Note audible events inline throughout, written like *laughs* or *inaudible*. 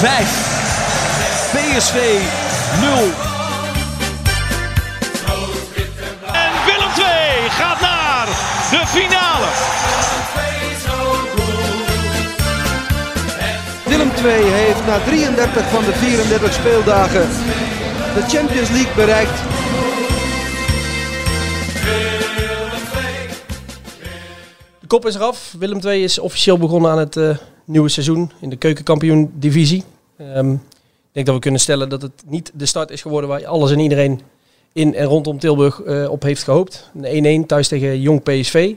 5. PSV 0. En Willem 2 gaat naar de finale. Willem II heeft na 33 van de 34 speeldagen de Champions League bereikt. De kop is eraf. Willem II is officieel begonnen aan het eh, nieuwe seizoen in de keukenkampioen-divisie. Ehm, ik denk dat we kunnen stellen dat het niet de start is geworden waar alles en iedereen in en rondom Tilburg eh, op heeft gehoopt. Een 1-1 thuis tegen Jong PSV.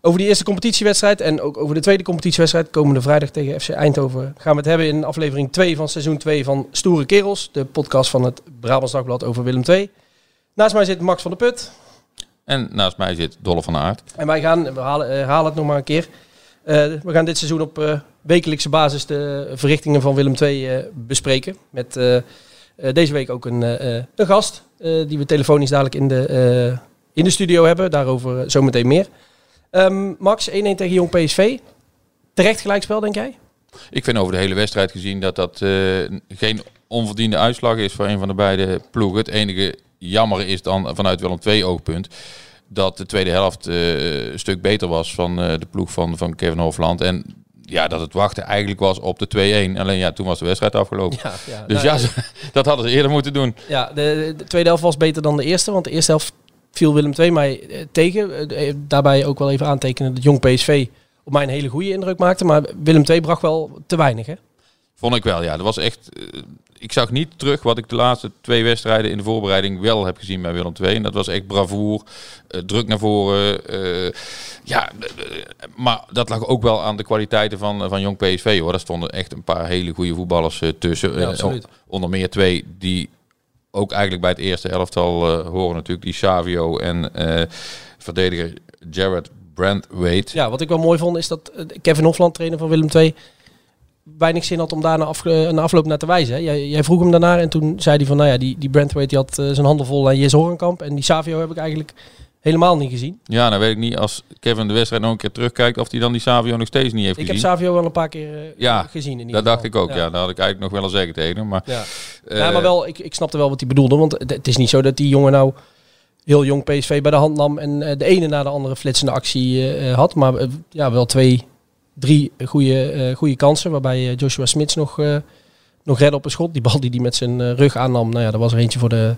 Over die eerste competitiewedstrijd en ook over de tweede competitiewedstrijd komende vrijdag tegen FC Eindhoven gaan we het hebben in aflevering 2 van seizoen 2 van Stoere Kerels, de podcast van het Brabants Dagblad over Willem II. Naast mij zit Max van der Put. En naast mij zit Dolle van Aert. En wij gaan, we halen, herhalen het nog maar een keer. Eh, we gaan dit seizoen op eh, wekelijkse basis de verrichtingen van Willem II eh, bespreken. Met deze week ook een, een gast, die we telefonisch dadelijk in de, in de studio hebben. Daarover zometeen meer. Ehm, Max, 1-1 tegen Jong PSV. Terecht gelijkspel, denk jij? Ik vind over de hele wedstrijd gezien dat dat geen onverdiende uitslag is voor een van de beide ploegen. Het enige jammer is dan vanuit Willem II oogpunt dat de tweede helft eh, een stuk beter was van eh, de ploeg van, van Kevin Hofland. En ja, dat het wachten eigenlijk was op de 2-1. Alleen ja, toen was de wedstrijd afgelopen. Ja, ja, Dus nou, ja, *laughs* dat hadden ze eerder moeten doen. Ja, de, de tweede helft was beter dan de eerste. Want de eerste helft viel Willem II mij eh, tegen. Eh, daarbij ook wel even aantekenen dat Jong PSV op mij een hele goede indruk maakte. Maar Willem II bracht wel te weinig, hè? Vond ik wel, ja. Dat was echt. eh, ik zag niet terug wat ik de laatste twee wedstrijden in de voorbereiding wel heb gezien bij Willem II. En dat was echt bravoer, eh, druk naar voren. eh, ja, maar dat lag ook wel aan de kwaliteiten van, van Jong PSV hoor. Daar stonden echt een paar hele goede voetballers tussen. Ja, onder meer twee die ook eigenlijk bij het eerste elftal horen natuurlijk. Die Savio en verdediger Jared Brandwaite. Ja, wat ik wel mooi vond is dat Kevin Hofland, trainer van Willem II, weinig zin had om daar af, na afloop naar te wijzen. Hè. Jij, jij vroeg hem daarnaar en toen zei hij van, nou ja, die, die Brandwaite die had eh, zijn handen vol aan Jes Horenkamp. En die Savio heb ik eigenlijk helemaal niet gezien. Ja, nou weet ik niet als Kevin de wedstrijd nog een keer terugkijkt of hij dan die Savio nog steeds niet heeft Ik heb gezien. Savio wel een paar keer eh, Ja, gezien in Dat dacht ik ook, ja. Dat had ik eigenlijk nog willen zeggen tegen hem. Maar, Ja. eh, ja, maar wel, ik, ik snapte wel wat hij bedoelde. Want het, is niet zo dat die jongen nou heel jong PSV bij de hand nam en de ene na de andere flitsende actie had. Maar ja, wel twee, drie goede, eh, goede kansen. Waarbij eh, Joshua Smits nog, eh, nog redde op een schot. Die bal die hij met zijn rug aannam, nou ja, dat was er eentje voor, de,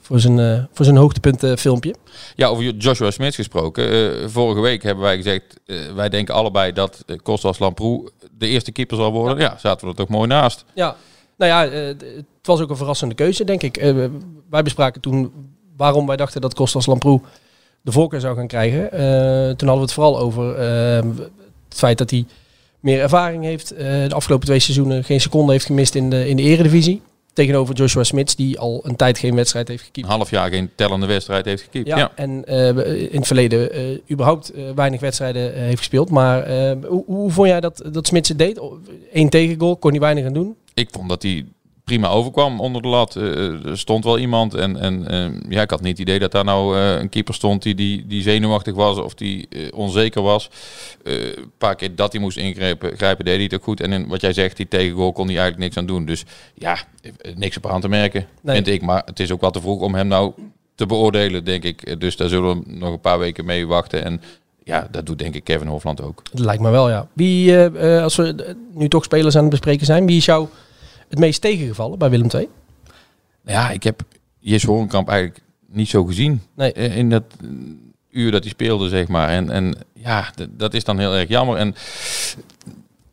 voor zijn, eh, voor zijn hoogtepunt filmpje. ja, over Joshua Smits gesproken. vorige week hebben wij gezegd, wij denken allebei dat uh, Kostas Lamproe de eerste keeper zal worden. Ja, zaten we er toch mooi naast. Ja, nou ja, het was ook een verrassende keuze, denk ik. Wij bespraken toen waarom wij dachten dat Kostas Lamproe de voorkeur zou gaan krijgen. Toen hadden we het vooral over het feit dat hij meer ervaring heeft. eh, de afgelopen twee seizoenen geen seconde heeft gemist in de, in de eredivisie. Tegenover Joshua Smits, die al een tijd geen wedstrijd heeft gekiept. Een half jaar geen tellende wedstrijd heeft gekiept. Ja, Ja. en eh, in het verleden eh, überhaupt weinig wedstrijden heeft gespeeld. Maar hoe, hoe vond jij dat, dat Smits het deed? Eén tegengoal, kon hij weinig aan doen. Ik vond dat hij prima overkwam onder de lat. Eh, er stond wel iemand. En, en eh, ja, ik had niet het idee dat daar nou eh, een keeper stond die, die, die zenuwachtig was of die eh, onzeker was. Eh, een paar keer dat hij moest ingrijpen, grijpen, deed hij het ook goed. En in, wat jij zegt, die tegengoal kon hij eigenlijk niks aan doen. Dus ja, eh, niks op aan te merken, Nee. vind ik. Maar het is ook wel te vroeg om hem nou te beoordelen, denk ik. Eh, Dus daar zullen we nog een paar weken mee wachten. En ja, dat doet denk ik Kevin Hofland ook. Dat lijkt me wel, ja. Wie, eh, eh, als we eh, nu toch spelers aan het bespreken zijn, wie is jou het meest tegengevallen bij Willem II? Ja, ik heb Jis Horenkamp eigenlijk niet zo gezien. Nee. Eh, In dat eh, uur dat hij speelde, zeg maar. En, en ja, dat is dan heel erg jammer. En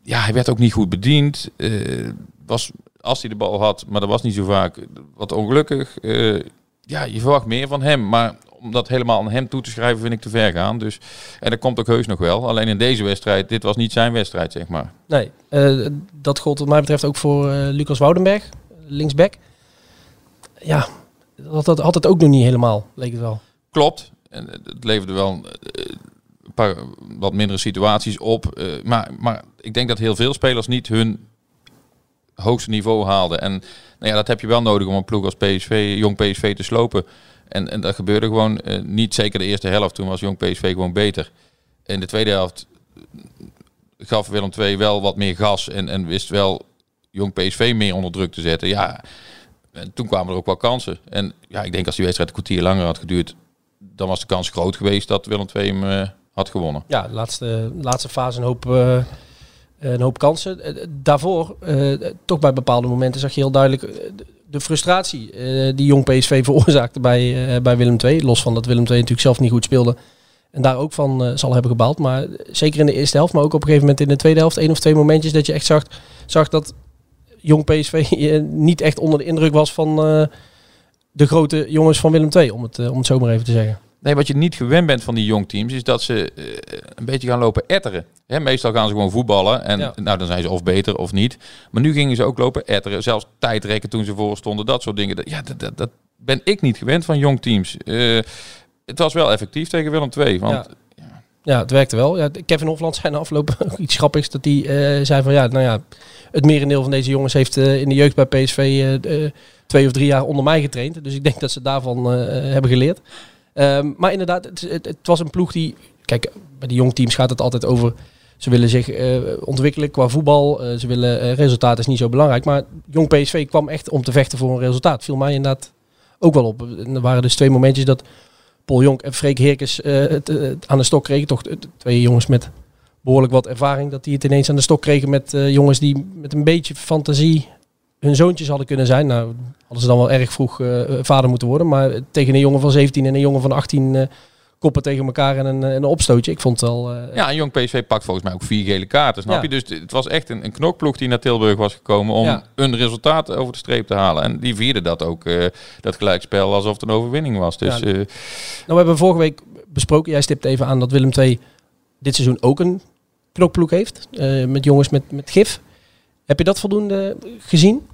ja, hij werd ook niet goed bediend. Eh, was, als hij de bal had, maar dat was niet zo vaak, wat ongelukkig. Ja, je verwacht meer van hem. Maar om dat helemaal aan hem toe te schrijven vind ik te ver gaan. Dus, en dat komt ook heus nog wel. Alleen in deze wedstrijd, dit was niet zijn wedstrijd, zeg maar. Nee, eh, dat gold wat mij betreft ook voor eh, Lucas Woudenberg, linksback. Ja, dat, dat had het ook nog niet helemaal, leek het wel. Klopt. En het leverde wel eh, een paar wat mindere situaties op. eh, maar, maar ik denk dat heel veel spelers niet hun hoogste niveau haalden. En nou ja, dat heb je wel nodig om een ploeg als PSV, jong PSV te slopen. En, en dat gebeurde gewoon eh, niet. Zeker de eerste helft. Toen was jong PSV gewoon beter. In de tweede helft gaf Willem II wel wat meer gas. En, en wist wel jong PSV meer onder druk te zetten. Ja, en toen kwamen er ook wel kansen. En ja, ik denk als die wedstrijd een kwartier langer had geduurd, dan was de kans groot geweest dat Willem II hem eh, had gewonnen. Ja, laatste, laatste fase een hoop, eh, een hoop kansen. Daarvoor, toch bij bepaalde momenten, zag je heel duidelijk de- frustratie eh, die jong PSV *laughs* veroorzaakte bij, eh, bij Willem II. Los van dat Willem II natuurlijk zelf niet goed speelde. En daar ook van eh, zal hebben gebaald. Maar zeker in de eerste helft, maar ook op een gegeven moment in de tweede helft, één of twee momentjes dat je echt zag, dat jong PSV *laughs* niet echt onder de indruk was van de grote jongens van Willem II, om het, om het zo even te zeggen. Nee, wat je niet gewend bent van die jong teams, is dat ze eh, een beetje gaan lopen etteren. Hè, meestal gaan ze gewoon voetballen en Ja. nou, dan zijn ze of beter of niet. Maar nu gingen ze ook lopen etteren, zelfs tijdrekken toen ze voor stonden, dat soort dingen. Dat- Ja, dat, dat, dat ben ik niet gewend van jong teams. Eh, het was wel effectief tegen Willem II, want Ja. Ja, het werkte wel. Ja, Kevin Hofland zei na afloop *laughs* iets grappigs. Dat hij eh, zei van ja, nou ja, het merendeel van deze jongens heeft in de jeugd bij PSV twee of drie jaar onder mij getraind. Dus ik denk dat ze daarvan hebben geleerd. Ehm, maar inderdaad, het, het, was een ploeg die... Kijk, bij die jongteams gaat het altijd over... Ze willen zich eh, ontwikkelen qua voetbal. Eh, ze willen eh, resultaat is niet zo belangrijk. Maar jong PSV kwam echt om te vechten voor een resultaat. Viel mij inderdaad ook wel op. Er waren dus twee momentjes dat Paul Jonk en Freek Heerkens eh, het, aan de stok kregen. Toch twee jongens met behoorlijk wat ervaring. Dat die het ineens aan de stok kregen met jongens die met een beetje fantasie hun zoontjes hadden kunnen zijn. Nou, hadden ze dan wel erg vroeg eh, vader moeten worden. Maar tegen een jongen van 17 en een jongen van 18 eh, koppen tegen elkaar en een, een opstootje. Ik vond het wel... eh, ja, en jong PSV pakt volgens mij ook vier gele kaarten, snap Ja. je? Dus het was echt een, een knokploeg die naar Tilburg was gekomen om Ja. een resultaat over de streep te halen. En die vierde dat ook, eh, dat gelijkspel, alsof het een overwinning was. Dus Ja. eh, Nou, we hebben vorige week besproken, jij stipt even aan dat Willem II dit seizoen ook een knokploeg heeft. eh, met jongens met, met gif. Heb je dat voldoende gezien?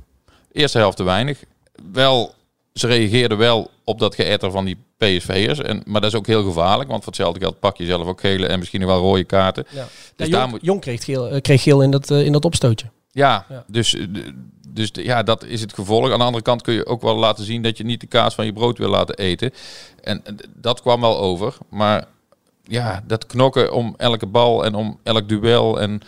Eerste helft te weinig. Wel, ze reageerden wel op dat geëtter van die PSV'ers. En, maar dat is ook heel gevaarlijk. Want voor hetzelfde geld pak je zelf ook gele en misschien wel rode kaarten. Ja. Dus ja, Jong, moet- Jong kreeg geel, eh, kreeg geel in, dat, eh, in dat opstootje. Ja, Ja. Dus, eh, dus ja, dat is het gevolg. Aan de andere kant kun je ook wel laten zien dat je niet de kaas van je brood wil laten eten. En dat kwam wel over. Maar ja, dat knokken om elke bal en om elk duel en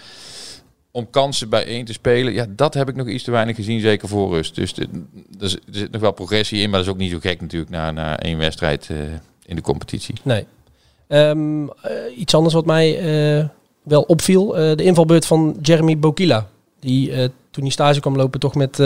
om kansen bijeen te spelen. Ja, dat heb ik nog iets te weinig gezien, zeker voor rust. Dus er zit nog wel progressie in, maar dat is ook niet zo gek natuurlijk na, na één wedstrijd eh, in de competitie. Nee. Ehm, eh, iets anders wat mij eh, wel opviel. de invalbeurt van Jeremy Bokila. Die toen hij stage kwam lopen toch met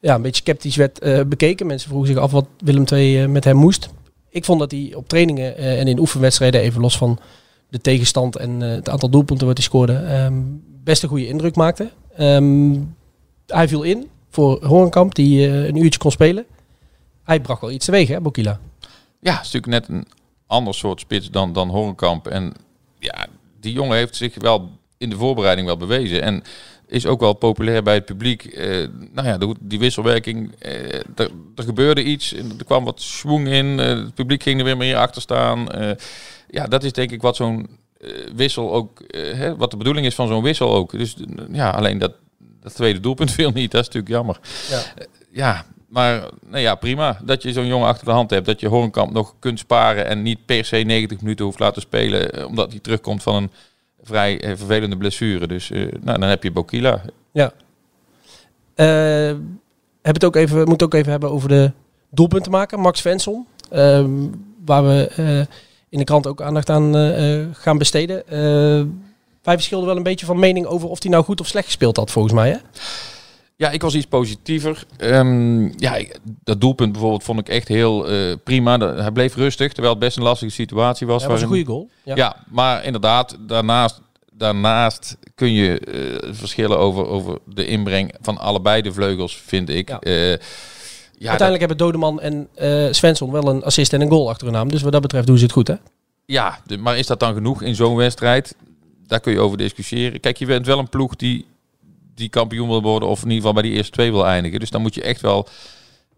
ja, een beetje sceptisch werd bekeken. Mensen vroegen zich af wat Willem II met hem moest. Ik vond dat hij op trainingen en in oefenwedstrijden, even los van de tegenstand en eh, het aantal doelpunten wat hij scoorde, ehm, best een goede indruk maakte. Ehm, hij viel in voor Horenkamp, die eh, een uurtje kon spelen. Hij bracht wel iets teweeg, hè, Bokila? Ja, is natuurlijk net een ander soort spits dan, dan Horenkamp. En ja, die jongen heeft zich wel in de voorbereiding wel bewezen. En is ook wel populair bij het publiek. Eh, nou ja, de- die wisselwerking, er, gebeurde iets. Er kwam wat schwung in. het publiek ging er weer meer achter staan. Ja, dat is denk ik wat zo'n eh, wissel ook, eh, hè, wat de bedoeling is van zo'n wissel ook. Dus ja, alleen dat, dat tweede doelpunt *laughs* viel niet. Dat is natuurlijk jammer. Ja. Eh, ja, maar nou ja, prima. Dat je zo'n jongen achter de hand hebt. Dat je Horenkamp nog kunt sparen en niet per se 90 minuten hoeft laten spelen. Omdat hij terugkomt van een vrij vervelende blessure. Dus nou, dan heb je Bokila. Ja. Eh, heb het ook even, moet het ook even hebben over de doelpunten maken. Max Svensson. ehm, waar we in de krant ook aandacht aan eh, eh, gaan besteden. Eh, wij verschilden wel een beetje van mening over of hij nou goed of slecht gespeeld had, volgens mij. Hè? Ja, ik was iets positiever. Ehm, ja, dat doelpunt bijvoorbeeld vond ik echt heel prima. Hij bleef rustig, terwijl het best een lastige situatie was. Dat was een goede goal. Ja. Ja. maar inderdaad, daarnaast daarnaast kun je verschillen over, over de inbreng van allebei de vleugels, vind ik. Ja. Ja, Uiteindelijk hebben Dodeman en eh Svensson wel een assist en een goal achter hun naam. Dus wat dat betreft doen ze het goed, hè? Ja, de- maar is dat dan genoeg in zo'n wedstrijd? Daar kun je over discussiëren. Kijk, je bent wel een ploeg die, die kampioen wil worden, of in ieder geval bij die eerste twee wil eindigen. Dus dan moet je echt wel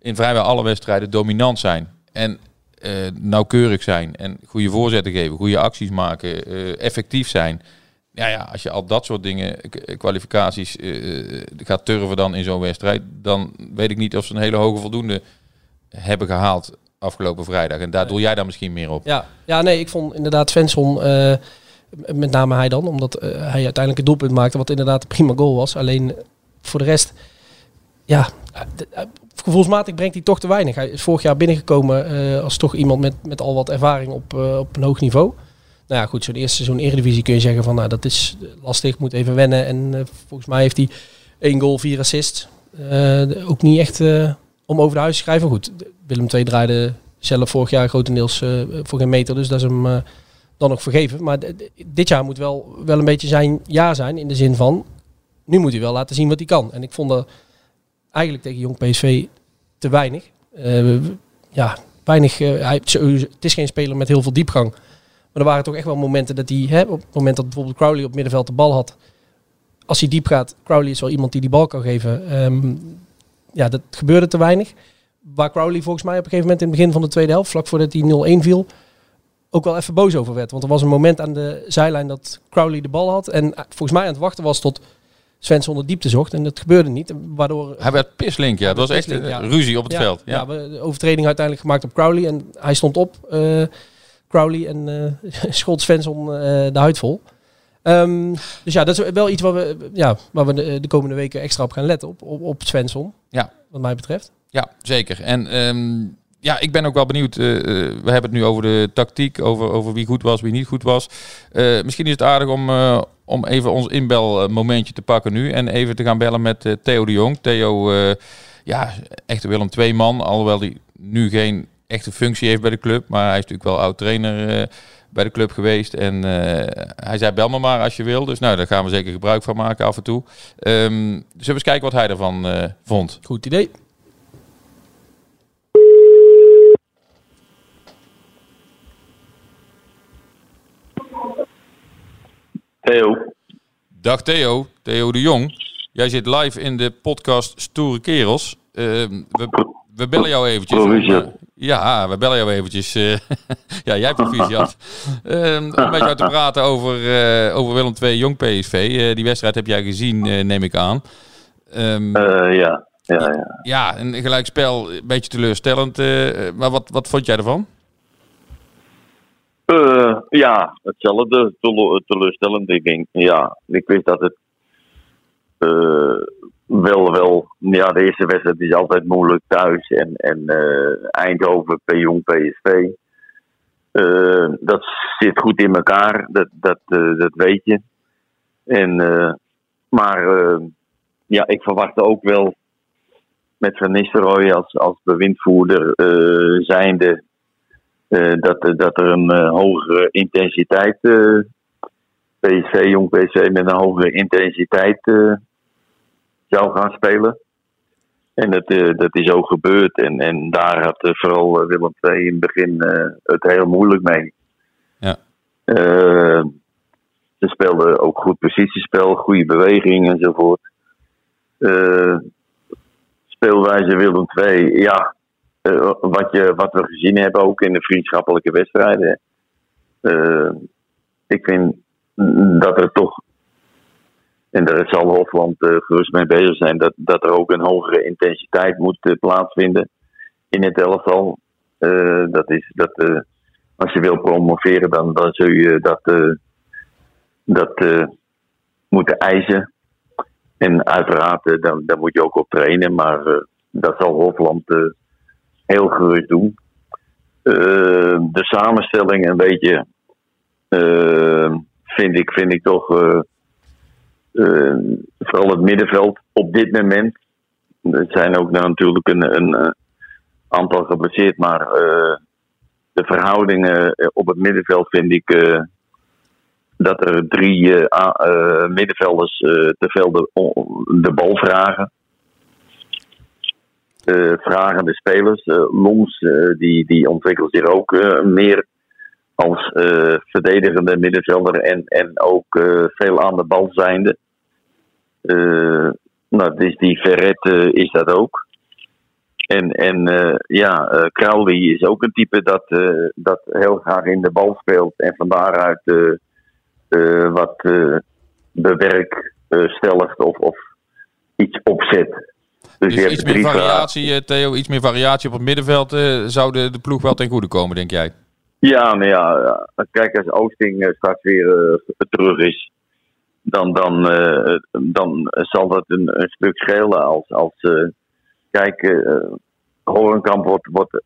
in vrijwel alle wedstrijden dominant zijn. En eh, nauwkeurig zijn. En goede voorzetten geven, goede acties maken, eh, effectief zijn. Ja, ja, als je al dat soort dingen, k- kwalificaties, eh, gaat turven dan in zo'n wedstrijd, dan weet ik niet of ze een hele hoge voldoende hebben gehaald afgelopen vrijdag. En daar doel jij dan misschien meer op. Ja, ja nee, ik vond inderdaad Svensson, eh, m- met name hij dan, omdat eh, hij uiteindelijk het doelpunt maakte, wat inderdaad een prima goal was. Alleen eh, voor de rest, ja, eh, eh, gevoelsmatig brengt hij toch te weinig. Hij is vorig jaar binnengekomen eh, als toch iemand met, met al wat ervaring op, eh, op een hoog niveau. Nou ja, goed, zo'n eerste seizoen Eredivisie kun je zeggen van, nou, dat is lastig, moet even wennen. En eh, volgens mij heeft hij één goal, vier assists. Eh, ook niet echt eh, om over de huis te schrijven. Goed, Willem II draaide zelf vorig jaar grotendeels voor geen meter, dus dat is hem dan nog vergeven. Maar dit jaar moet wel, wel een beetje zijn jaar zijn, in de zin van, nu moet hij wel laten zien wat hij kan. En ik vond dat eigenlijk tegen Jong PSV te weinig. Ja, weinig. hij, het is geen speler met heel veel diepgang. Maar er waren toch echt wel momenten dat hij, hè, op het moment dat bijvoorbeeld Crowley op middenveld de bal had, als hij diep gaat, Crowley is wel iemand die die bal kan geven. Ehm, ja, dat gebeurde te weinig. Waar Crowley volgens mij op een gegeven moment in het begin van de tweede helft, vlak voordat hij 0-1 viel, ook wel even boos over werd. Want er was een moment aan de zijlijn dat Crowley de bal had. En eh, volgens mij aan het wachten was tot Svensson de diepte zocht. En dat gebeurde niet. Waardoor Hij werd pislink, ja. Het was echt Pislink, ja. ruzie op het ja, veld. Ja. De overtreding uiteindelijk gemaakt op Crowley. En hij stond op, eh, Crowley, en eh *laughs* schot Svensson eh, de huid vol. Ehm, dus ja, dat is wel iets waar we, ja, waar we de, de komende weken extra op gaan letten. Op, op, op Svensson, Ja. wat mij betreft. Ja, zeker. En ehm, ja, ik ben ook wel benieuwd. eh, eh, we hebben het nu over de tactiek, over, over wie goed was, wie niet goed was. Eh, misschien is het aardig om, eh, om even ons inbelmomentje te pakken nu. En even te gaan bellen met eh, Theo de Jong. Theo, eh, ja, echt een Willem twee man. Alhoewel hij nu geen echte functie heeft bij de club. Maar hij is natuurlijk wel oud-trainer eh, bij de club geweest. En eh, hij zei, bel me maar als je wil. Dus nou, daar gaan we zeker gebruik van maken af en toe. Ehm, zullen we eens kijken wat hij ervan eh, vond. Goed idee. Theo. Dag Theo, Theo de Jong. Jij zit live in de podcast Stoere Kerels. Ehm, we, we bellen jou eventjes. Ja, we bellen jou eventjes. eh, *laughs* ja, jij proficiat. Ehm om met jou te *laughs* praten over, eh, over Willem II Jong PSV. Eh, die wedstrijd heb jij gezien, neem ik aan. Ehm, Eh, ja. Ja, ja. ja, een gelijkspel, een beetje teleurstellend. maar wat, wat vond jij ervan? Ja, hetzelfde. Tele- teleurstellend. Ik denk, ja, ik wist dat het wel, wel. Ja, de eerste wedstrijd is altijd moeilijk thuis. En, en eh, Eindhoven, Jong, PSV. Eh, dat zit goed in elkaar. Dat, dat, eh, dat weet je. En, maar ja, ik verwachtte ook wel met Van Nistelrooy als, als bewindvoerder zijnde dat, dat er een hogere intensiteit, PSV, jong PSV met een hogere intensiteit zou gaan spelen. En dat, eh, dat is ook gebeurd. En, en daar had eh, vooral eh, Willem II in het begin het heel moeilijk mee. Ja. Ze speelden ook goed positiespel, goede beweging enzovoort. Speelwijze Willem II, ja, wat, je, wat we gezien hebben ook in de vriendschappelijke wedstrijden. Ik vind dat er toch, en daar zal Hofland eh, gerust mee bezig zijn, dat, dat er ook een hogere intensiteit moet eh, plaatsvinden in het elftal. Eh, dat is dat, als je wil promoveren, dan, dan zul je dat, dat moeten eisen. En uiteraard, dan, dan moet je ook op trainen, maar dat zal Hofland heel gerust doen. De samenstelling een beetje, vind, ik, vind ik toch, vooral het middenveld op dit moment. Er zijn ook natuurlijk een, een eh, aantal geblesseerd, maar eh, de verhoudingen eh, op het middenveld vind ik, dat er drie middenvelders te veel de, de bal vragen. Eh, vragende spelers. Eh, Lons eh, die, die ontwikkelt zich ook meer als eh, verdedigende middenvelder en, en ook eh, veel aan de bal zijnde. Eh, nou, dus die Verret eh, is dat ook. En, en ja, Crowley is ook een type dat, dat heel graag in de bal speelt en van daaruit wat bewerkstelligt of, of iets opzet. Dus, Dus iets meer variatie, Theo, iets meer variatie op het middenveld zou de, de ploeg wel ten goede komen, denk jij? Ja, nou ja, kijk, als Oosting eh, straks weer eh, terug is, dan, dan, eh, dan zal dat een, een stuk schelen. Als, als kijk, Horenkamp wordt, wordt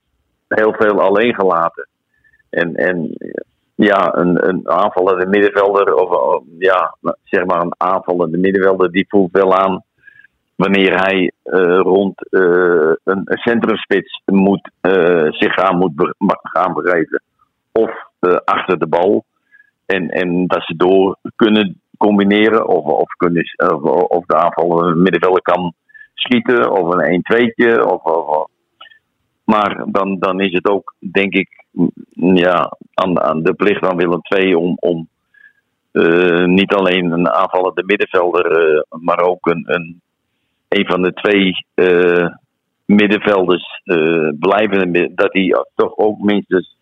heel veel alleen gelaten. En, en ja, een, een aanvallende middenvelder, of ja, zeg maar een aanvallende middenvelder, die voelt wel aan wanneer hij eh, rond eh, een, centrumspits moet, eh, zich aan moet be- gaan begeven of eh, achter de bal. En, en dat ze door kunnen combineren. Of, of, kunnen, of, de aanvallende middenvelder kan schieten. Of een 1-2'tje. Of, of, maar dan, dan is het ook, denk ik, ja, aan, aan de plicht van Willem II om, om eh, niet alleen een aanvallende middenvelder, eh, maar ook een, een, een van de twee eh, middenvelders, blijvende, mid- dat hij toch ook minstens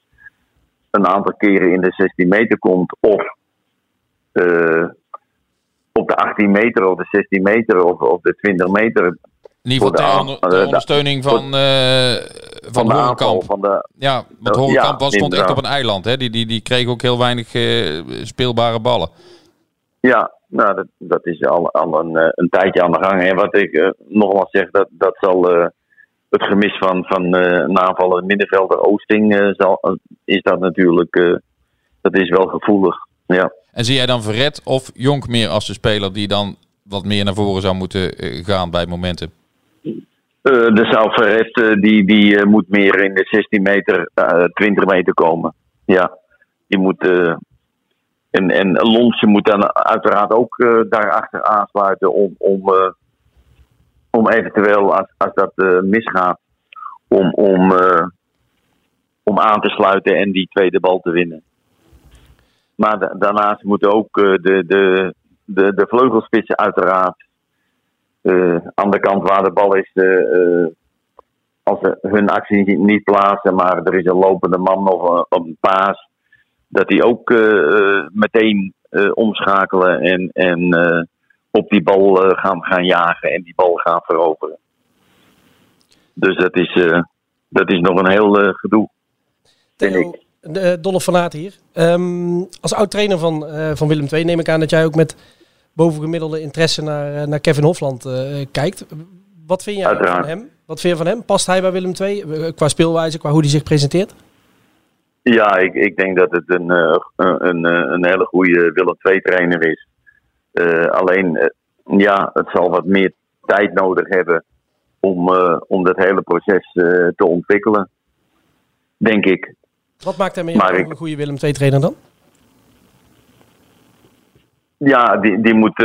een aantal keren in de 16 meter komt. Of eh, op de 18 meter of de 16 meter of, of de 20 meter. In ieder geval de eh, de- ondersteuning van, eh van, de Horenkamp. van de. Ja, want Horenkamp was, stond echt op een eiland. Hè? Die, die, die kreeg ook heel weinig speelbare ballen. Ja, nou, dat, dat is al, al een, een tijdje aan de gang. En wat ik nogmaals zeg, dat, dat zal het gemis van, van eh een aanvallende middenvelder Oosting, eh, zal, eh, is dat natuurlijk, eh, dat is wel gevoelig. Ja. En zie jij dan Verret of Jonk meer als de speler die dan wat meer naar voren zou moeten eh, gaan bij momenten? Eh, de zou Verret, eh, die, die eh, moet meer in de 16 meter, eh 20 meter komen. Ja, die moet. eh, en, en Lonsje moet dan uiteraard ook eh, daarachter aansluiten om, om, eh, om eventueel, als, als dat eh, misgaat, om, om, eh, om aan te sluiten en die tweede bal te winnen. Maar da- daarnaast moeten ook eh, de, de, de, de vleugelspitsen uiteraard aan de kant waar de bal is, als ze hun actie niet- plaatsen, maar er is een lopende man of een, een paas, dat die ook meteen omschakelen en, en op die bal eh, gaan, gaan jagen en die bal gaan veroveren. Dus dat is, eh, dat is nog een heel eh, gedoe. Theo, van Aert hier. Ehm, als oud-trainer van, van Willem II neem ik aan dat jij ook met bovengemiddelde interesse naar, naar Kevin Hofland kijkt. Wat vind jij Uiteraard. van hem? Wat vind je van hem? Past hij bij Willem II qua speelwijze, qua hoe hij zich presenteert? Ja, ik, ik denk dat het een, een, een, een hele goede Willem II-trainer is. Eh, alleen, eh, ja, het zal wat meer tijd nodig hebben om, eh, om dat hele proces te ontwikkelen. Denk ik. Wat maakt hem een goede Willem II-trainer dan? Ja, die, die moet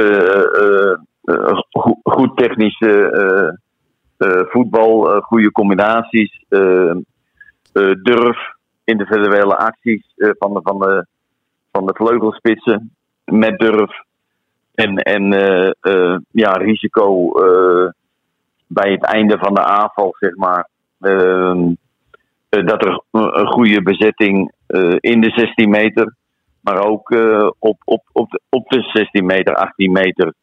go- goed technisch voetbal, goede combinaties, durf, individuele acties van, de, van, de, van de vleugelspitsen met durf. En, en eh, eh, ja, risico eh, bij het einde van de aanval, zeg maar. Ehm, eh, dat er een goede bezetting in de 16 meter maar ook op, op, op, de, op de 16 meter, 18 meter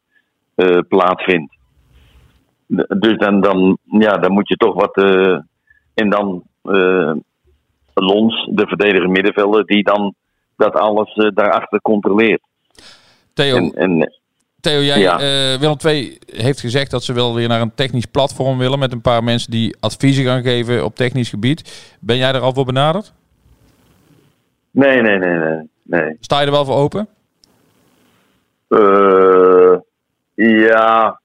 plaatsvindt. Dus dan, dan, ja, dan moet je toch wat. en dan Lons, de verdediger middenvelder, die dan dat alles daarachter controleert. Theo, En, en Theo jij, Ja. eh, Willem II heeft gezegd dat ze wel weer naar een technisch platform willen met een paar mensen die adviezen gaan geven op technisch gebied. Ben jij er al voor benaderd? nee, nee, nee, nee. nee. Sta je er wel voor open? Eh, ja.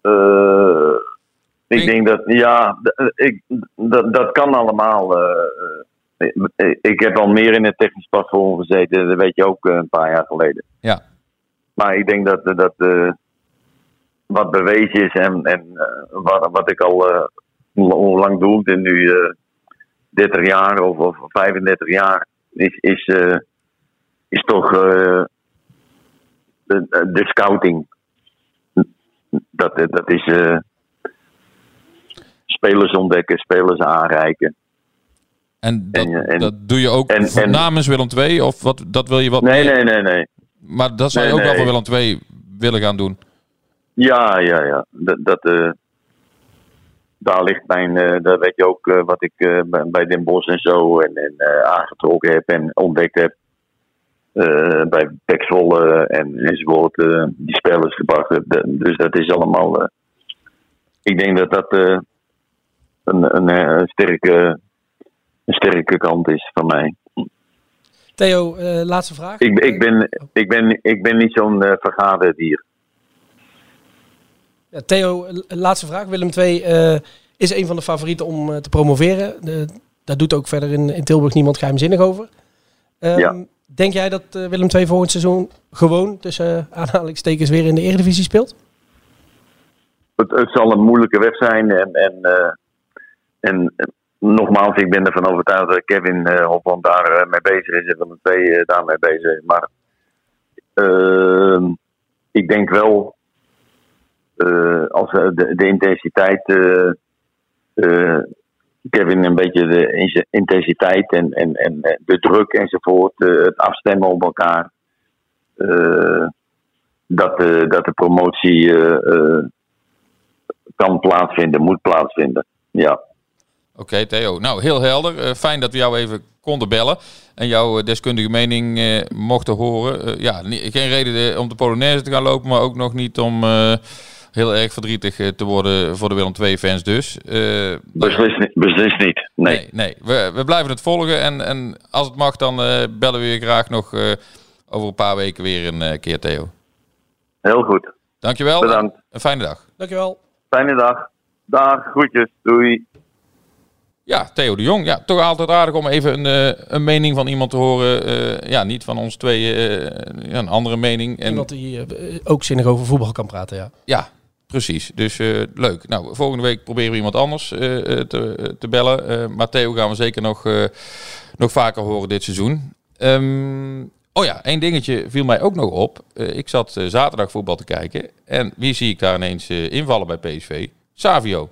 Eh, ik Ik- denk dat, ja, ik, dat, dat kan allemaal. ik- heb al meer in het technisch platform gezeten, dat weet je ook een paar jaar geleden. Ja. Maar ik denk dat, dat eh, wat bewezen is en, en eh, wat, wat ik al, hoe hoe lang doe ik dit nu? eh 30 jaar of, of 35 jaar, is, is, is toch de, de scouting. Dat, dat is spelers ontdekken, spelers aanreiken. En dat, En, en- dat doe je ook en- namens Willem II? Of wat, dat wil je wat Nee, meer- nee, nee, nee. Maar dat zou je Nee, ook wel voor Willem II willen gaan doen. Ja, ja, ja. Dat, dat, eh, daar ligt mijn, eh dat weet je ook eh, wat ik bij- Den Bosch en zo en, en aangetrokken heb en ontdekt heb. Bij Pek Zwolle en enzovoort, die spelers gebracht heb. Dus dat is allemaal. ik denk dat dat een, een, een sterke, een sterke kant is van mij. Theo, eh, laatste vraag. Ik, ik, ben, ik, ben, ik ben niet zo'n eh vergaderdier. Ja, Theo, l- laatste vraag. Willem II eh, is een van de favorieten om eh, te promoveren. Daar doet ook verder in, in Tilburg niemand geheimzinnig over. Ehm, Ja. Denk jij dat eh, Willem II volgend seizoen gewoon tussen eh, aanhalingstekens weer in de Eredivisie speelt? het, het zal een moeilijke weg zijn. En, en, eh, en eh, nogmaals, ik ben ervan overtuigd dat Kevin eh Hopland daar eh, mee bezig is en van de twee eh, daarmee bezig is. Maar ehm, ik denk wel, als de, de intensiteit, Kevin een beetje de in- intensiteit en, en, en de druk enzovoort, het afstemmen op elkaar. dat, dat de promotie kan plaatsvinden, moet plaatsvinden. Ja. Oké, Theo. Nou, heel helder. Eh, fijn dat we jou even konden bellen en jouw eh, deskundige mening eh, mochten horen. Eh, ja, geen reden om de Polonaise te gaan lopen, maar ook nog niet om eh, heel erg verdrietig te worden voor de Willem II-fans dus. Eh, Beslist, niet- beslist niet. Nee. Nee, nee. We, we blijven het volgen. En, en als het mag, dan eh, bellen we je graag nog eh, over een paar weken weer een keer, Theo. Heel goed. Dankjewel. Bedankt. Een fijne dag. Dankjewel. Fijne dag. Dag. Groetjes. Doei. Ja, Theo de Jong. Ja, toch altijd aardig om even een, eh, een mening van iemand te horen. Eh, ja, niet van ons twee, eh, ja, een andere mening. En, Iemand die ook zinnig over voetbal kan praten, ja. Ja, precies. Dus leuk. Nou, volgende week proberen we iemand anders te, te bellen. Maar Theo gaan we zeker nog, nog vaker horen dit seizoen. Ehm, oh ja, één dingetje viel mij ook nog op. Ik zat zaterdag voetbal te kijken. En wie zie ik daar ineens invallen bij PSV? Savio.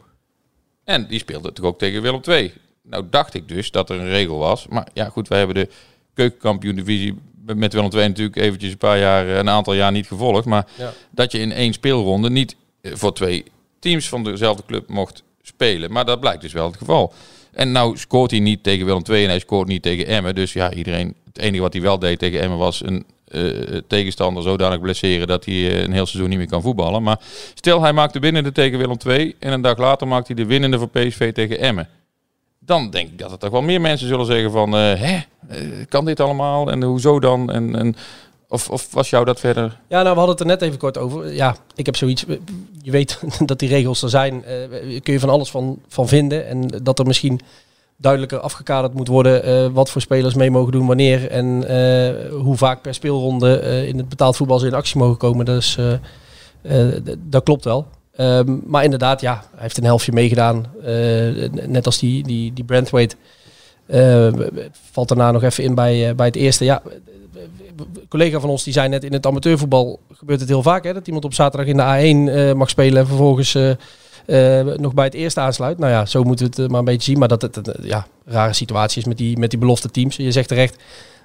En die speelde toch ook tegen Willem II. Nou dacht ik dus dat er een regel was. Maar ja, goed, wij hebben de keukenkampioen divisie met Willem II natuurlijk eventjes een paar jaar, een aantal jaar niet gevolgd. Maar Ja. dat je in één speelronde niet eh, voor twee teams van dezelfde club mocht spelen. Maar dat blijkt dus wel het geval. En nou scoort hij niet tegen Willem II en hij scoort niet tegen Emmen. Dus ja, iedereen, het enige wat hij wel deed tegen Emmen was een eh, tegenstander zodanig blesseren dat hij eh, een heel seizoen niet meer kan voetballen. Maar stel hij maakt de winnende tegen Willem II en een dag later maakt hij de winnende voor PSV tegen Emmen. Dan denk ik dat er toch wel meer mensen zullen zeggen van, eh, hè, kan dit allemaal en hoezo dan? En, en, of, of was jou dat verder? Ja, nou, we hadden het er net even kort over. Ja, ik heb zoiets. Je weet *laughs* dat die regels er zijn. kun je van alles van, van vinden. En dat er misschien duidelijker afgekaderd moet worden. eh, wat voor spelers mee mogen doen, wanneer. En eh, hoe vaak per speelronde eh, in het betaald voetbal ze in actie mogen komen. Dus dat klopt wel. Ehm, maar inderdaad, ja, hij heeft een helftje meegedaan. Net als die, die, die valt daarna nog even in bij, bij het eerste. Ja, een collega van ons die zei net in het amateurvoetbal gebeurt het heel vaak hè, dat iemand op zaterdag in de A1 eh, mag spelen en vervolgens nog bij het eerste aansluit. Nou ja, zo moeten we het eh, maar een beetje zien. Maar dat het een eh, ja, rare situatie is met die, met die belofte teams. Je zegt terecht,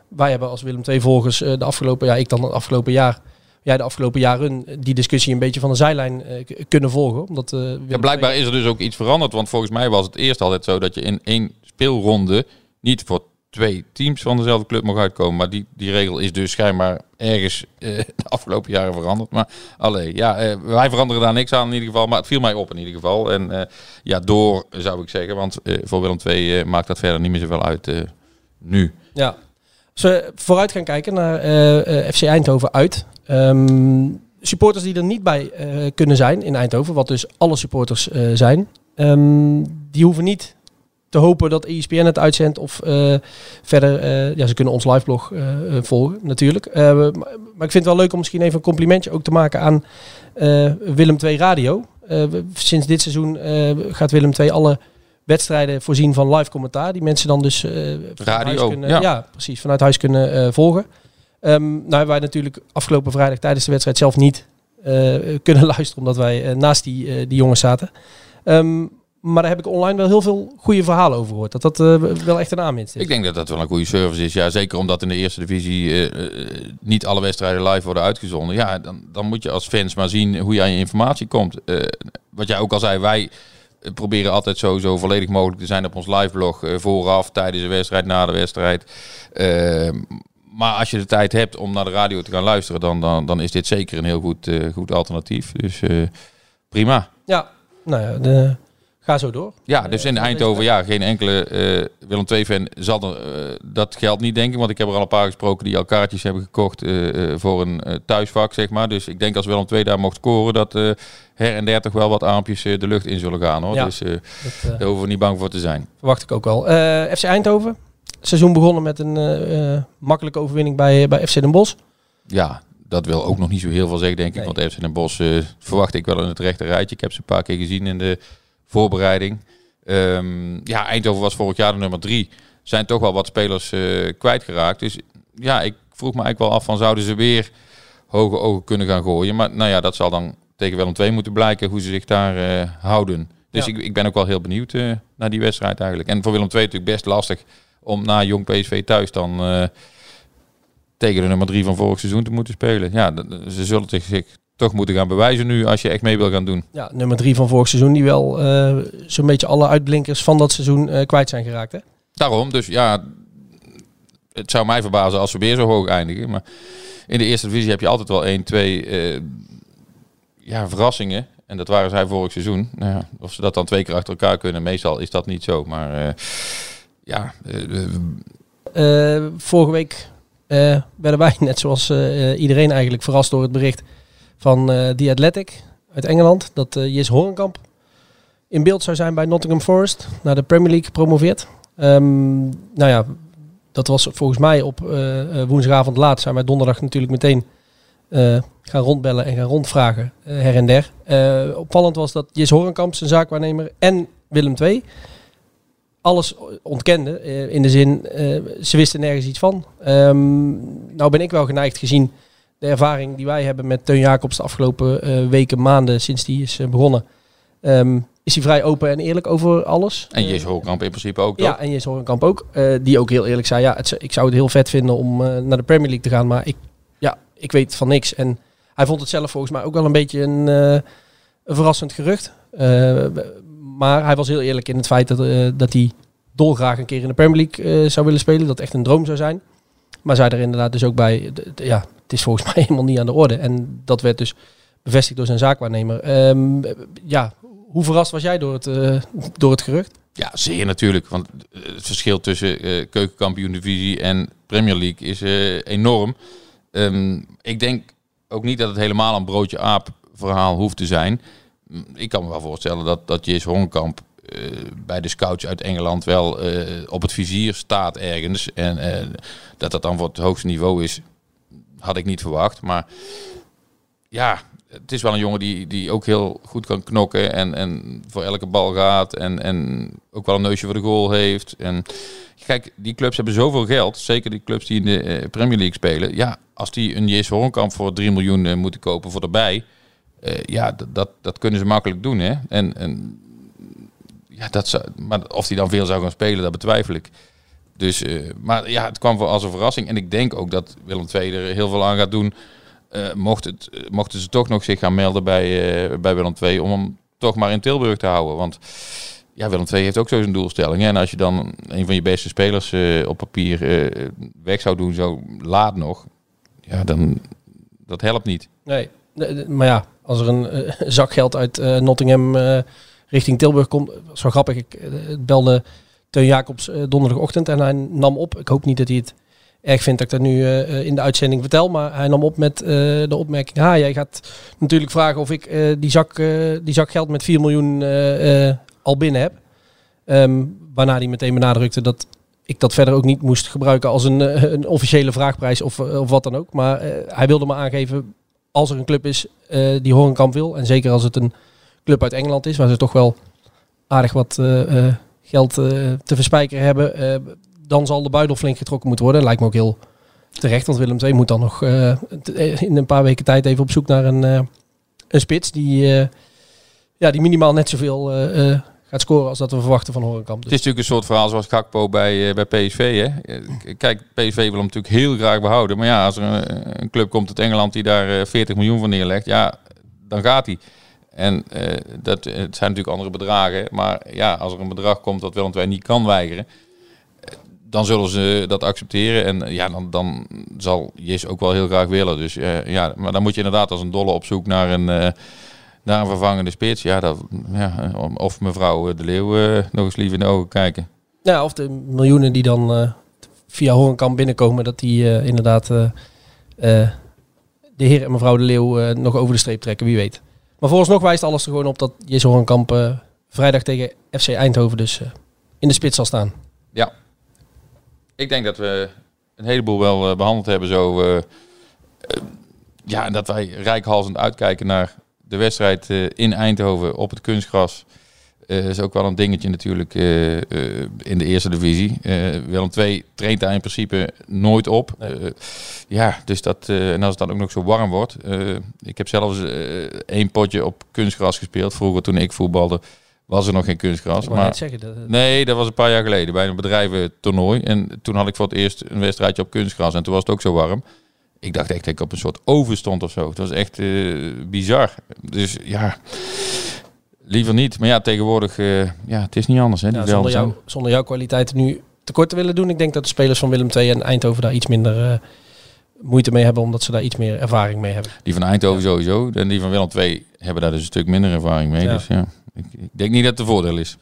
wij hebben als Willem II volgers eh, de afgelopen, ja, ik dan het afgelopen jaar, jij de afgelopen jaren eh, die discussie een beetje van de zijlijn eh, kunnen volgen. Omdat, eh, Ja, blijkbaar is er dus ook iets veranderd. Want volgens mij was het eerst altijd zo dat je in één speelronde niet voor twee teams van dezelfde club mag uitkomen. Maar die, die regel is dus schijnbaar ergens eh, de afgelopen jaren veranderd. Maar allee, ja, eh, wij veranderen daar niks aan in ieder geval. Maar het viel mij op in ieder geval. En eh, ja, door zou ik zeggen. Want voor Willem II maakt dat verder niet meer zoveel uit nu. Ja. Als we vooruit gaan kijken naar FC Eindhoven uit. Ehm, supporters die er niet bij kunnen zijn in Eindhoven, wat dus alle supporters zijn, ehm, die hoeven niet te hopen dat ESPN het uitzendt of eh, verder, eh, ja, ze kunnen ons liveblog eh, volgen natuurlijk. Maar, maar ik vind het wel leuk om misschien even een complimentje ook te maken aan Willem II Radio. We- sinds dit seizoen gaat Willem II alle wedstrijden voorzien van live commentaar. Die mensen dan dus Radio, huis kunnen, ja. ja. precies, vanuit huis kunnen volgen. Ehm, nou hebben wij natuurlijk afgelopen vrijdag tijdens de wedstrijd zelf niet kunnen *laughs* luisteren, omdat wij naast die, die jongens zaten. Ehm, maar daar heb ik online wel heel veel goede verhalen over gehoord. Dat dat eh, wel echt een aanwinst is. Ik denk dat dat wel een goede service is. Ja, zeker omdat in de eerste divisie eh, eh, niet alle wedstrijden live worden uitgezonden. Ja, dan, dan moet je als fans maar zien hoe je aan je informatie komt. Wat jij ook al zei, wij proberen altijd zo, zo volledig mogelijk te zijn op ons liveblog. eh vooraf, tijdens de wedstrijd, na de wedstrijd. Eh, maar als je de tijd hebt om naar de radio te gaan luisteren, dan, dan, dan is dit zeker een heel goed, goed alternatief. Dus prima. Ja, nou ja, de, ga zo door. Ja, dus in Eindhoven, ja, geen enkele eh, Willem II-fan zal er, eh, dat geldt niet, denk ik. Want ik heb er al een paar gesproken die al kaartjes hebben gekocht eh, eh, voor een eh, thuisvak, zeg maar. Dus ik denk als Willem II daar mocht scoren, dat eh, her en der toch wel wat aampjes de lucht in zullen gaan, hoor. Ja. Dus eh, Dat daar hoeven we niet bang voor te zijn. verwacht ik ook wel. Eh, FC Eindhoven, seizoen begonnen met een eh, eh, makkelijke overwinning bij, bij FC Den Bosch. Ja, dat wil ook nog niet zo heel veel zeggen, denk ik. Nee. Want FC Den Bosch eh, verwacht ik wel in het rechte rijtje. Ik heb ze een paar keer gezien in de voorbereiding. Ehm, ja, Eindhoven was vorig jaar de nummer drie. Zijn toch wel wat spelers eh, kwijtgeraakt. Dus ja, ik vroeg me eigenlijk wel af van zouden ze weer hoge ogen kunnen gaan gooien. Maar nou ja, dat zal dan tegen Willem II moeten blijken hoe ze zich daar eh, houden. Dus Ja. ik, ik ben ook wel heel benieuwd eh, naar die wedstrijd eigenlijk. En voor Willem II natuurlijk best lastig om na Jong PSV thuis dan tegen de nummer drie van vorig seizoen te moeten spelen. Ja, ze zullen zich toch moeten gaan bewijzen nu als je echt mee wil gaan doen. Ja, nummer drie van vorig seizoen, die wel eh, zo'n beetje alle uitblinkers van dat seizoen eh, kwijt zijn geraakt. Hè? Daarom, dus ja, het zou mij verbazen als we weer zo hoog eindigen. Maar in de eerste divisie heb je altijd wel één, twee eh, ja, verrassingen. En dat waren zij vorig seizoen. Nou ja, of ze dat dan twee keer achter elkaar kunnen, meestal is dat niet zo. Maar ja, vorige week werden wij, *laughs* net zoals iedereen eigenlijk, verrast door het bericht van eh The Athletic uit Engeland. Dat eh Jis Horenkamp in beeld zou zijn bij Nottingham Forest. Naar de Premier League gepromoveerd. Ehm, nou ja, dat was volgens mij op eh, woensdagavond laat. Zijn wij donderdag natuurlijk meteen gaan rondbellen en gaan rondvragen her en der. Opvallend was dat Jis Horenkamp, zijn zaakwaarnemer, en Willem II alles ontkenden. eh, in de zin, ze wisten nergens iets van. Ehm, nou ben ik wel geneigd gezien de ervaring die wij hebben met Teun Jacobs de afgelopen eh, weken, maanden sinds die is eh, begonnen. Ehm, is hij vrij open en eerlijk over alles. en Eh, Jees Holkamp in principe ook, ja, en Jens Horenkamp ook. eh, die ook heel eerlijk zei, ja, het, ik zou het heel vet vinden om eh, naar de Premier League te gaan. Maar ik, ja, ik weet van niks. En hij vond het zelf volgens mij ook wel een beetje een, eh, een verrassend gerucht. Eh, maar hij was heel eerlijk in het feit dat, eh, dat hij dolgraag een keer in de Premier League eh, zou willen spelen. Dat echt een droom zou zijn. Maar zei er inderdaad dus ook bij, ja, het is volgens *laughs* mij helemaal niet aan de orde. En dat werd dus bevestigd door zijn zaakwaarnemer. Ehm, ja, hoe verrast was jij door het, eh, door het gerucht? Ja, zeer natuurlijk. Want eh, het verschil tussen eh keukenkampioen divisie en Premier League is enorm. Ehm, ik denk ook niet dat het helemaal een broodje aap verhaal hoeft te zijn. Mm, Ik kan me wel voorstellen dat, dat Jes Honkamp eh, bij de scouts uit Engeland wel op het vizier staat ergens. En dat dat dan voor het hoogste niveau is, had ik niet verwacht. Maar ja, het is wel een jongen die, die ook heel goed kan knokken en, en voor elke bal gaat en, en ook wel een neusje voor de goal heeft. En kijk, die clubs hebben zoveel geld, zeker die clubs die in de eh, Premier League spelen. Ja, als die een Jes Horenkamp voor 3 miljoen eh, moeten kopen voor erbij, eh, ja, dat, dat, dat kunnen ze makkelijk doen. Hè? En, en ja, dat zou, maar of die dan veel zou gaan spelen, dat betwijfel ik. Dus, eh, maar ja, het kwam voor als een verrassing. En ik denk ook dat Willem II er heel veel aan gaat doen. eh, mocht het, eh, mochten ze toch nog zich gaan melden bij, bij Willem II om hem toch maar in Tilburg te houden. Want ja, Willem II heeft ook zo zijn doelstelling. En als je dan een van je beste spelers op papier weg zou doen, zo laat nog, ja, dan dat helpt niet. Nee, maar ja, als er een zak geld uit Nottingham richting Tilburg komt, wel grappig. Ik belde Teun Jacobs eh, donderdagochtend en hij nam op. Ik hoop niet dat hij het erg vindt dat ik dat nu eh, eh, in de uitzending vertel, maar hij nam op met de opmerking: ha, jij gaat natuurlijk vragen of ik die, zak, die zak geld met 4 miljoen al binnen heb. Ehm, waarna hij meteen benadrukte dat ik dat verder ook niet moest gebruiken als een, een officiële vraagprijs of, of wat dan ook. Maar hij wilde me aangeven, als er een club is die Horenkamp wil, en zeker als het een club uit Engeland is, waar ze toch wel aardig wat geld eh, te verspijkeren hebben, eh, dan zal de buidel flink getrokken moeten worden. Lijkt me ook heel terecht, want Willem II moet dan nog eh, in een paar weken tijd even op zoek naar een, spits die, ja, die minimaal net zoveel gaat scoren als dat we verwachten van Horenkamp. Het is natuurlijk een soort verhaal zoals Gakpo bij, bij PSV. Hè? Kijk, PSV wil hem natuurlijk heel graag behouden. Maar ja, als er een, club komt uit Engeland die daar eh, 40 miljoen voor neerlegt, ja, dan gaat hij. En eh, dat, het zijn natuurlijk andere bedragen. Maar ja, als er een bedrag komt dat Willem II niet kan weigeren, eh, dan zullen ze dat accepteren. En eh, ja, dan, dan zal Jis ook wel heel graag willen. Dus eh, ja, maar dan moet je inderdaad als een dolle op zoek naar een, eh, naar een vervangende spits. Ja, dat, ja, of mevrouw De Leeuw eh, nog eens lief in de ogen kijken. Ja, of de miljoenen die dan eh, via Horenkamp binnenkomen, dat die eh, inderdaad eh, eh, de heer en mevrouw de Leeuw eh, nog over de streep trekken, wie weet. Maar vooralsnog wijst alles er gewoon op dat Jesse Horenkamp eh, vrijdag tegen FC Eindhoven dus eh, in de spits zal staan. Ja. Ik denk dat we een heleboel wel eh, behandeld hebben zo. ja, en dat wij rijkhalsend uitkijken naar de wedstrijd in Eindhoven op het kunstgras. Eh is ook wel een dingetje natuurlijk eh, eh, in de eerste divisie. Willem II traint daar in principe nooit op. Ja, dus dat, en als het dan ook nog zo warm wordt. ik heb zelfs één potje op kunstgras gespeeld. Vroeger toen ik voetbalde was er nog geen kunstgras. Ik zeggen, dat- Nee, dat was een paar jaar geleden bij een bedrijventoernooi. En toen had ik voor het eerst een wedstrijdje op kunstgras. En toen was het ook zo warm. Ik dacht echt dat ik op een soort oven stond of zo. Het was echt bizar. Dus ja, liever niet. Maar ja, tegenwoordig, eh, ja, het is niet anders. Hè, Ja, zonder, jou, zonder jouw kwaliteiten nu tekort te willen doen. Ik denk dat de spelers van Willem II en Eindhoven daar iets minder eh, moeite mee hebben, omdat ze daar iets meer ervaring mee hebben. Die van Eindhoven sowieso. En die van Willem II hebben daar dus een stuk minder ervaring mee. Ja. Dus ja, ik, ik denk niet dat het een voordeel is.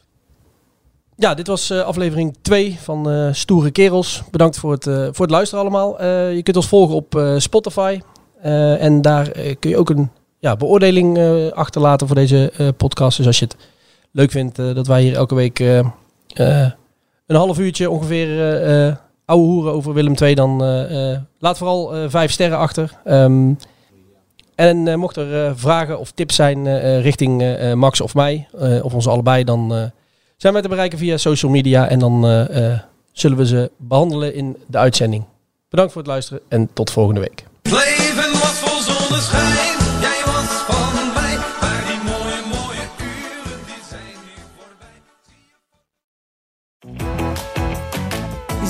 Ja, dit was eh, aflevering 2 van Stoere Kerels. Bedankt voor het, voor het luisteren allemaal. Je kunt ons volgen op Spotify. En daar kun je ook een ja, beoordeling eh, achterlaten voor deze eh, podcast. Dus als je het leuk vindt eh, dat wij hier elke week een half uurtje ongeveer ouwe hoeren over Willem II, dan laat vooral vijf sterren achter. Ehm, en eh, mocht er vragen of tips zijn richting Max of mij, of ons allebei, dan zijn wij te bereiken via social media. En dan zullen we ze behandelen in de uitzending. Bedankt voor het luisteren en tot volgende week.